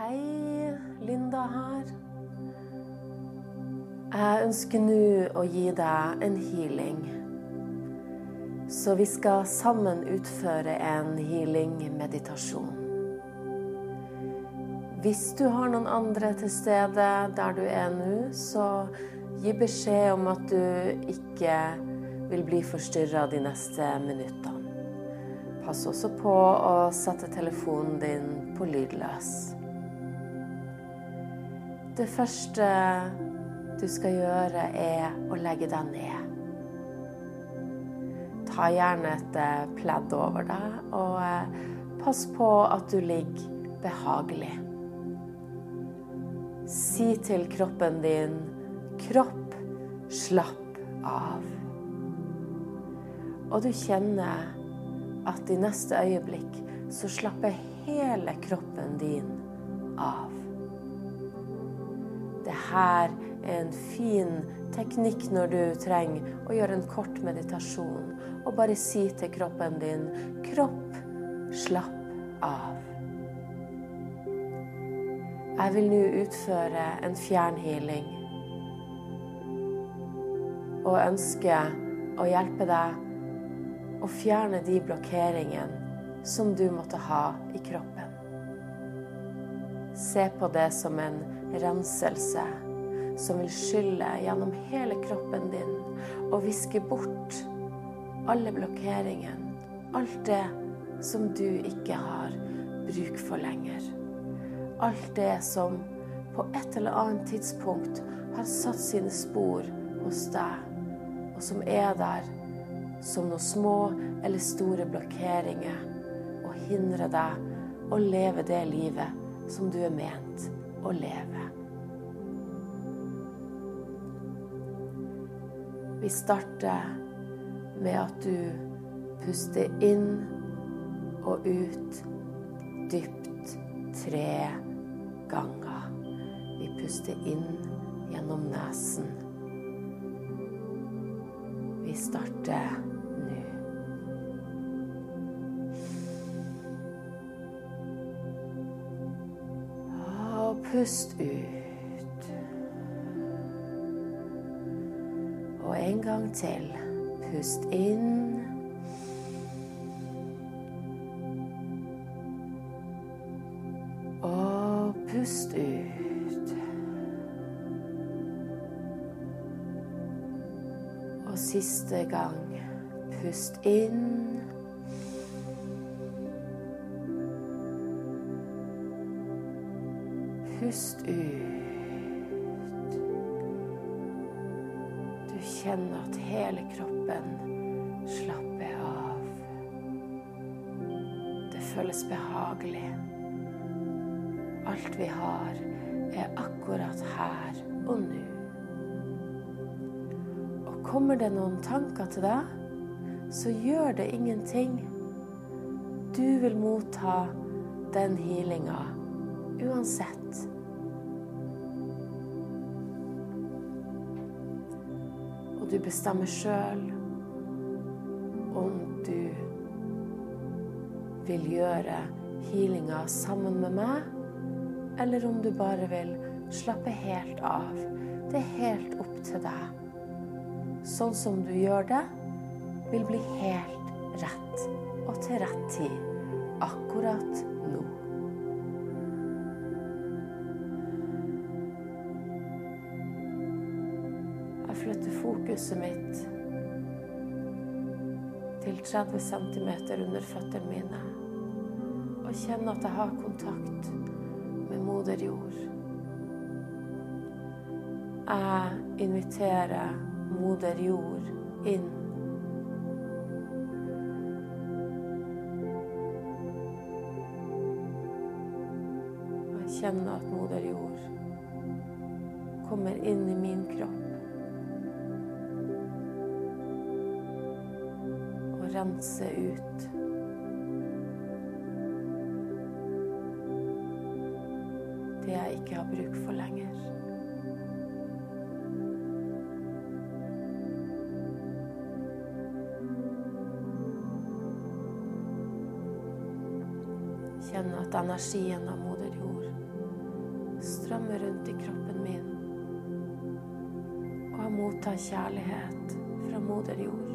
Hei, Linda her. Jeg ønsker nå å gi deg en healing. Så vi skal sammen utføre en healing-meditasjon. Hvis du har noen andre til stede der du er nå, så gi beskjed om at du ikke vil bli forstyrra de neste minuttene. Pass også på å sette telefonen din på lydløs. Det første du skal gjøre, er å legge deg ned. Ta gjerne et eh, pledd over deg, og eh, pass på at du ligger behagelig. Si til kroppen din 'kropp, slapp av'. Og du kjenner at i neste øyeblikk så slapper hele kroppen din av. Det her er en fin teknikk når du trenger å gjøre en kort meditasjon, og bare si til kroppen din 'Kropp, slapp av'. Jeg vil nå utføre en fjernhealing og ønsker å hjelpe deg å fjerne de blokkeringene som du måtte ha i kroppen. Se på det som en renselse som vil skylle gjennom hele kroppen din og viske bort alle blokkeringene, alt det som du ikke har bruk for lenger. Alt det som på et eller annet tidspunkt har satt sine spor hos deg, og som er der som noen små eller store blokkeringer og hindrer deg å leve det livet som du er ment å leve. Vi starter med at du puster inn og ut dypt tre ganger. Vi puster inn gjennom nesen. Vi starter nå. Og pust ut. Til. Pust inn. Og pust ut. Og siste gang. Pust inn. Pust ut. Kjenne at hele kroppen slapper av. Det føles behagelig. Alt vi har, er akkurat her og nå. Og kommer det noen tanker til deg, så gjør det ingenting. Du vil motta den healinga uansett. Du bestemmer sjøl om du vil gjøre healinga sammen med meg, eller om du bare vil slappe helt av. Det er helt opp til deg. Sånn som du gjør det, vil bli helt rett og til rett tid akkurat fokuset mitt til 30 cm under føttene mine og kjenne at jeg har kontakt med moder jord. Jeg inviterer moder jord inn. Jeg kjenner at moder jord kommer inn i min kropp. Rense ut. Det jeg ikke har bruk for lenger. Kjenne at energien av moder jord strømmer rundt i kroppen min. Og jeg mottar kjærlighet fra moder jord.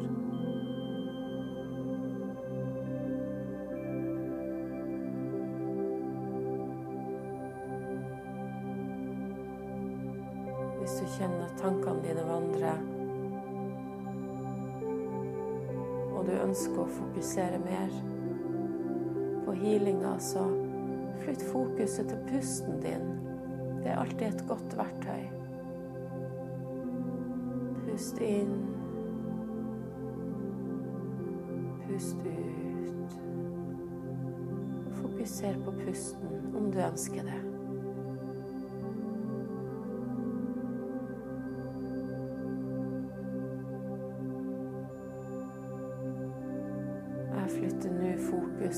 Ønsker å fokusere mer på healinga, så flytt fokuset til pusten din. Det er alltid et godt verktøy. Pust inn. Pust ut. Fokuser på pusten om du ønsker det.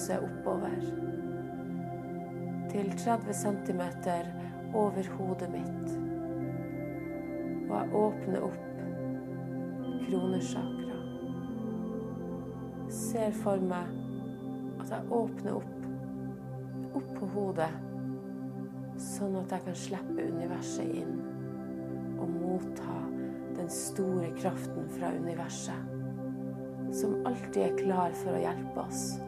Fokuset oppover til 30 cm over hodet mitt. Og jeg åpner opp kronesjakra. Ser for meg at jeg åpner opp opp på hodet, sånn at jeg kan slippe universet inn og motta den store kraften fra universet, som alltid er klar for å hjelpe oss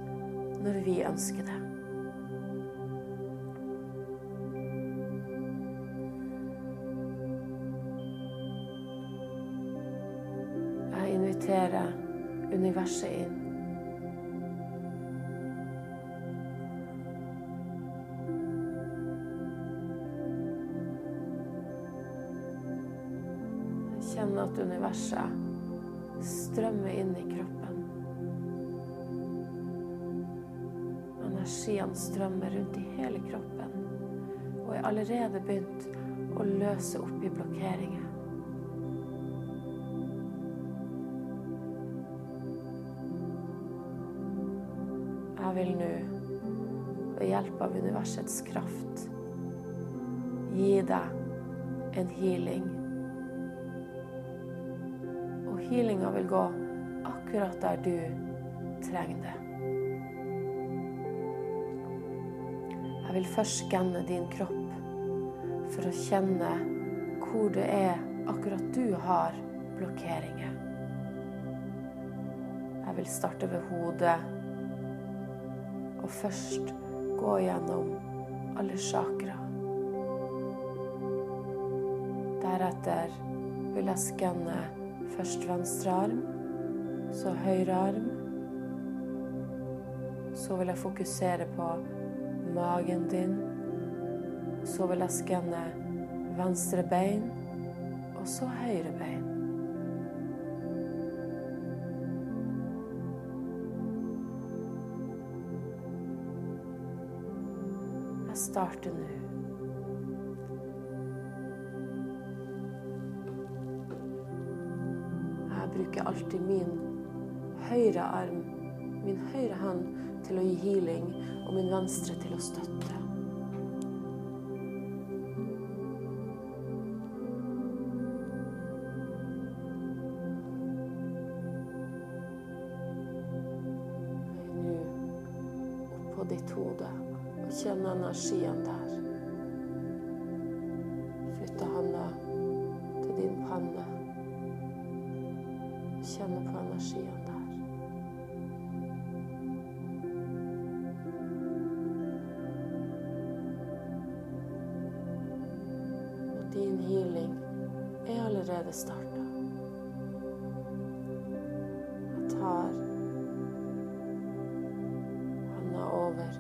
når vi ønsker det. Kroppen og er allerede begynt å løse opp i blokkeringer. Jeg vil nå, ved hjelp av universets kraft, gi deg en healing. Og healinga vil gå akkurat der du trenger det. Jeg vil først skanne din kropp for å kjenne hvor det er akkurat du har blokkeringer. Jeg vil starte ved hodet og først gå gjennom alle chakra. Deretter vil jeg skanne først venstre arm, så høyre arm. Så vil jeg fokusere på magen din. Så vil jeg skanne venstre bein, og så høyre bein. Jeg starter nå. Jeg bruker alltid min høyre arm, min høyre hånd, til å gi healing, og min venstre til å støtte. Tar handa over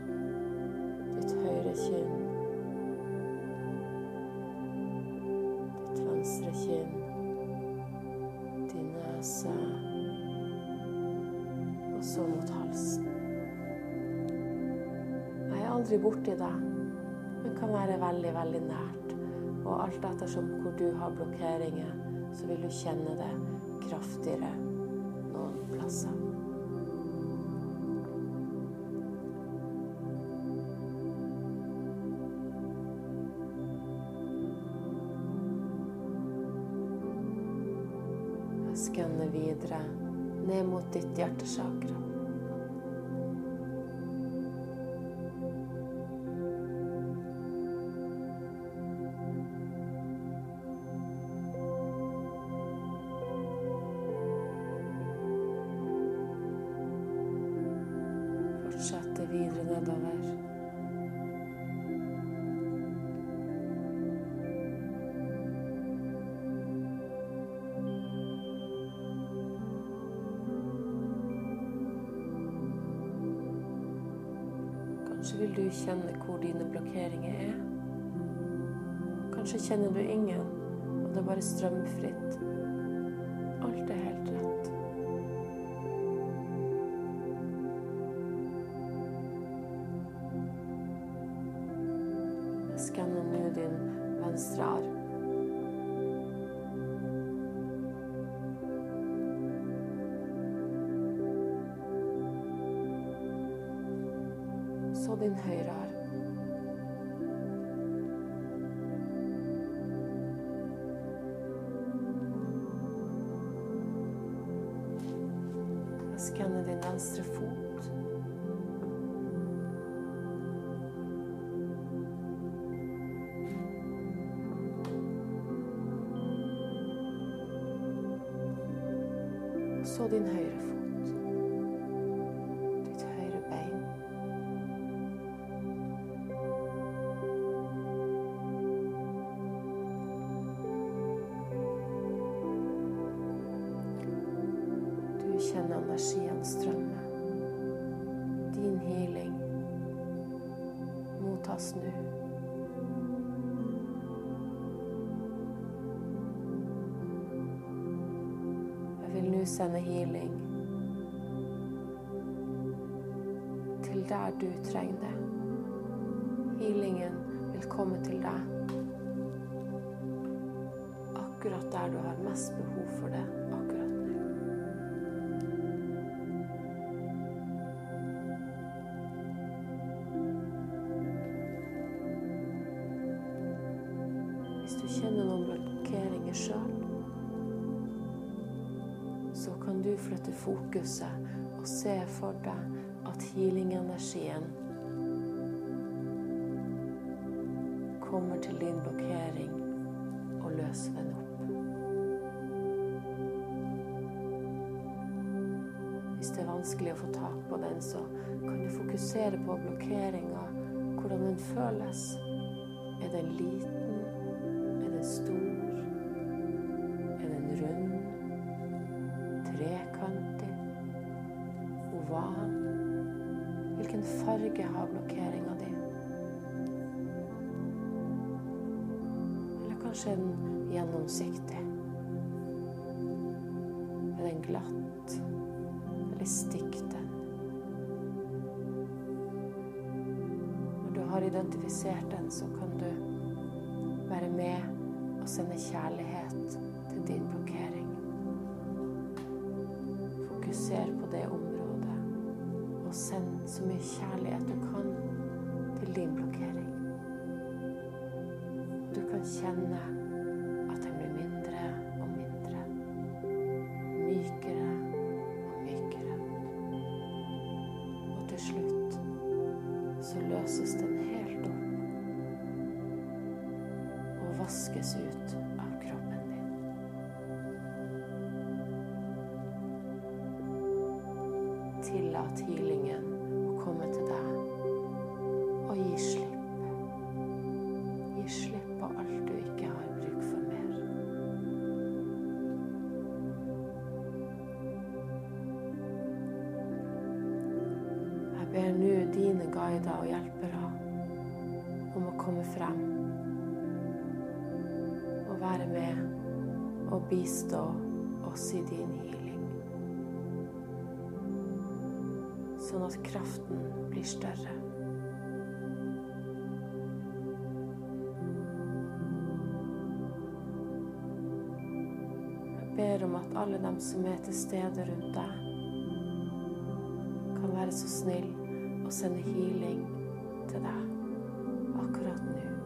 ditt høyre kinn, ditt venstre kinn, din nese. Og så mot halsen. Jeg er aldri borti deg, men kan være veldig, veldig nært. Og alt ettersom hvor du har blokkeringer, så vil du kjenne det kraftigere plasser. Jeg skanner videre ned mot ditt hjertesakra. Blokkeringer er. Kanskje kjenner du ingen, og det er bare strømfritt. Alt er helt så din høyre fot. Til der du trenger det. Healingen vil komme til deg akkurat der du har mest behov for det akkurat nå. Hvis du kjenner noen blokkeringer sjøl, så kan du flytte fokuset og se for deg healing-energien kommer til din blokkering og løser den opp. Hvis det er vanskelig å få tak på den, så kan du fokusere på blokkeringa, hvordan den føles. Er den liten? Er den stor? Kanskje en gjennomsiktig? Er den glatt? Eller stikk den? Når du har identifisert den, så kan du være med og sende kjærlighet til din blokkering. Fokuser på det området, og send så mye kjærlighet du kan til din blokkering. Du kan guider og hjelpere om å komme frem og være med og bistå oss i din healing. Sånn at kraften blir større. Jeg ber om at alle dem som er til stede rundt deg, kan være så snill og sende healing til deg akkurat nå.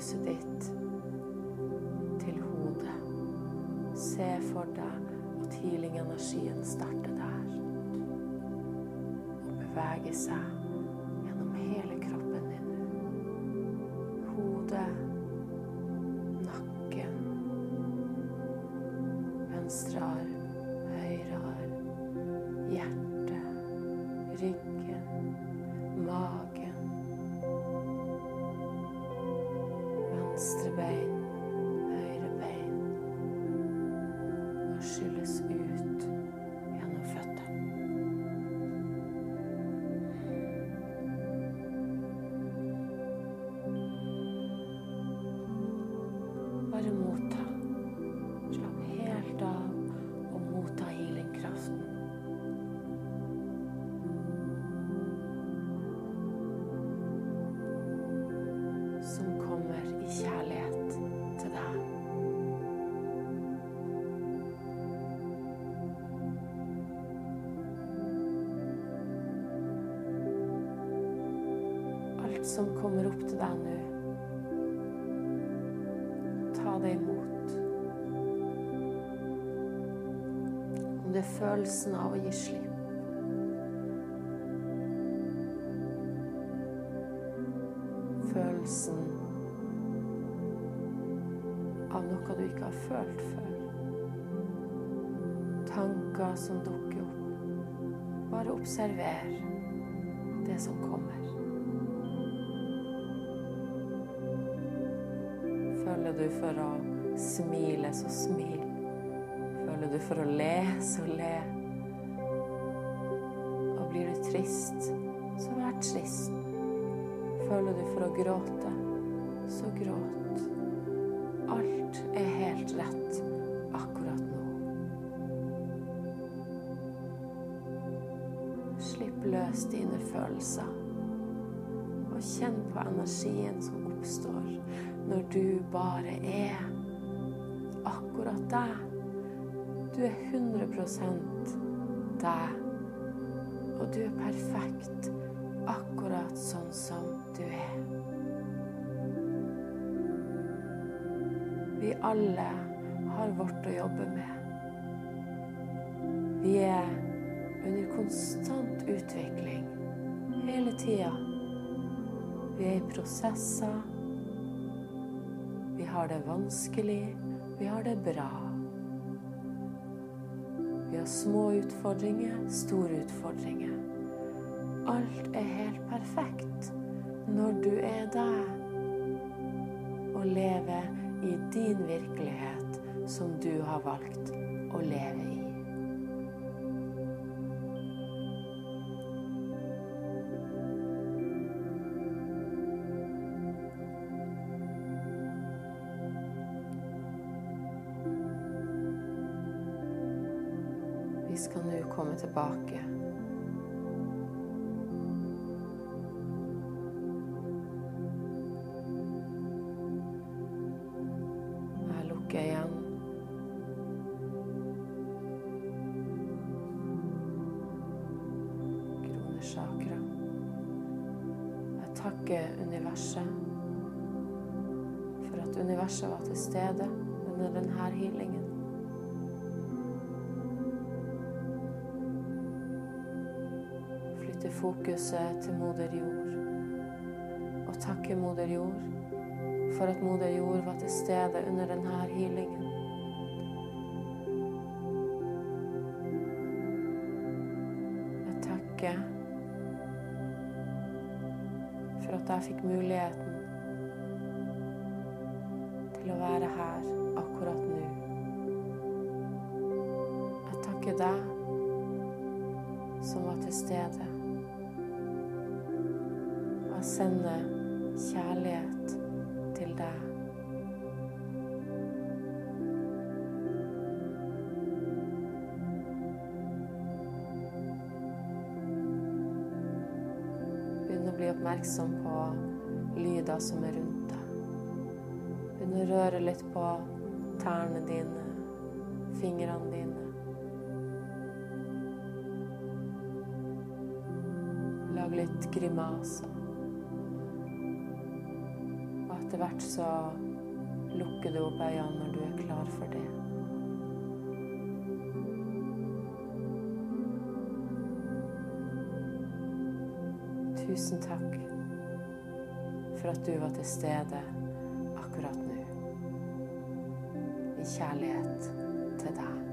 Fokuset ditt til hodet. Se for deg at healing-energien starter der. Og beveger seg gjennom hele kroppen din. Hodet, nakken, venstre arm, høyre arm, hjerte, ryggen, som kommer opp til deg nå, ta det imot. Om det er følelsen av å gi slipp. Føler du for å smile, så smil. Føler du for å le, så le. Og blir du trist, så vær trist. Føler du for å gråte, så gråt. Alt er helt rett akkurat nå. Slipp løs dine følelser, og kjenn på energien som oppstår når du bare er akkurat deg. Du er 100% deg, og du er perfekt akkurat sånn som du er. Vi alle har vårt å jobbe med. Vi er under konstant utvikling hele tida. Vi er i prosesser. Har det vanskelig, vi har det bra. Vi har små utfordringer, store utfordringer. Alt er helt perfekt når du er deg og lever i din virkelighet som du har valgt å leve i. komme tilbake. Jeg lukker igjen. Kronesjakra. Jeg takker universet for at universet var til stede under denne healingen. Flytte fokuset til moder jord. Og takke moder jord for at moder jord var til stede under denne healingen. Oppmerksom på lyder som er rundt deg. Begynn å røre litt på tærne dine, fingrene dine. Lag litt grimaser. Og etter hvert så lukker du opp øynene når du er klar for det. Tusen takk for at du var til stede akkurat nå. I kjærlighet til deg.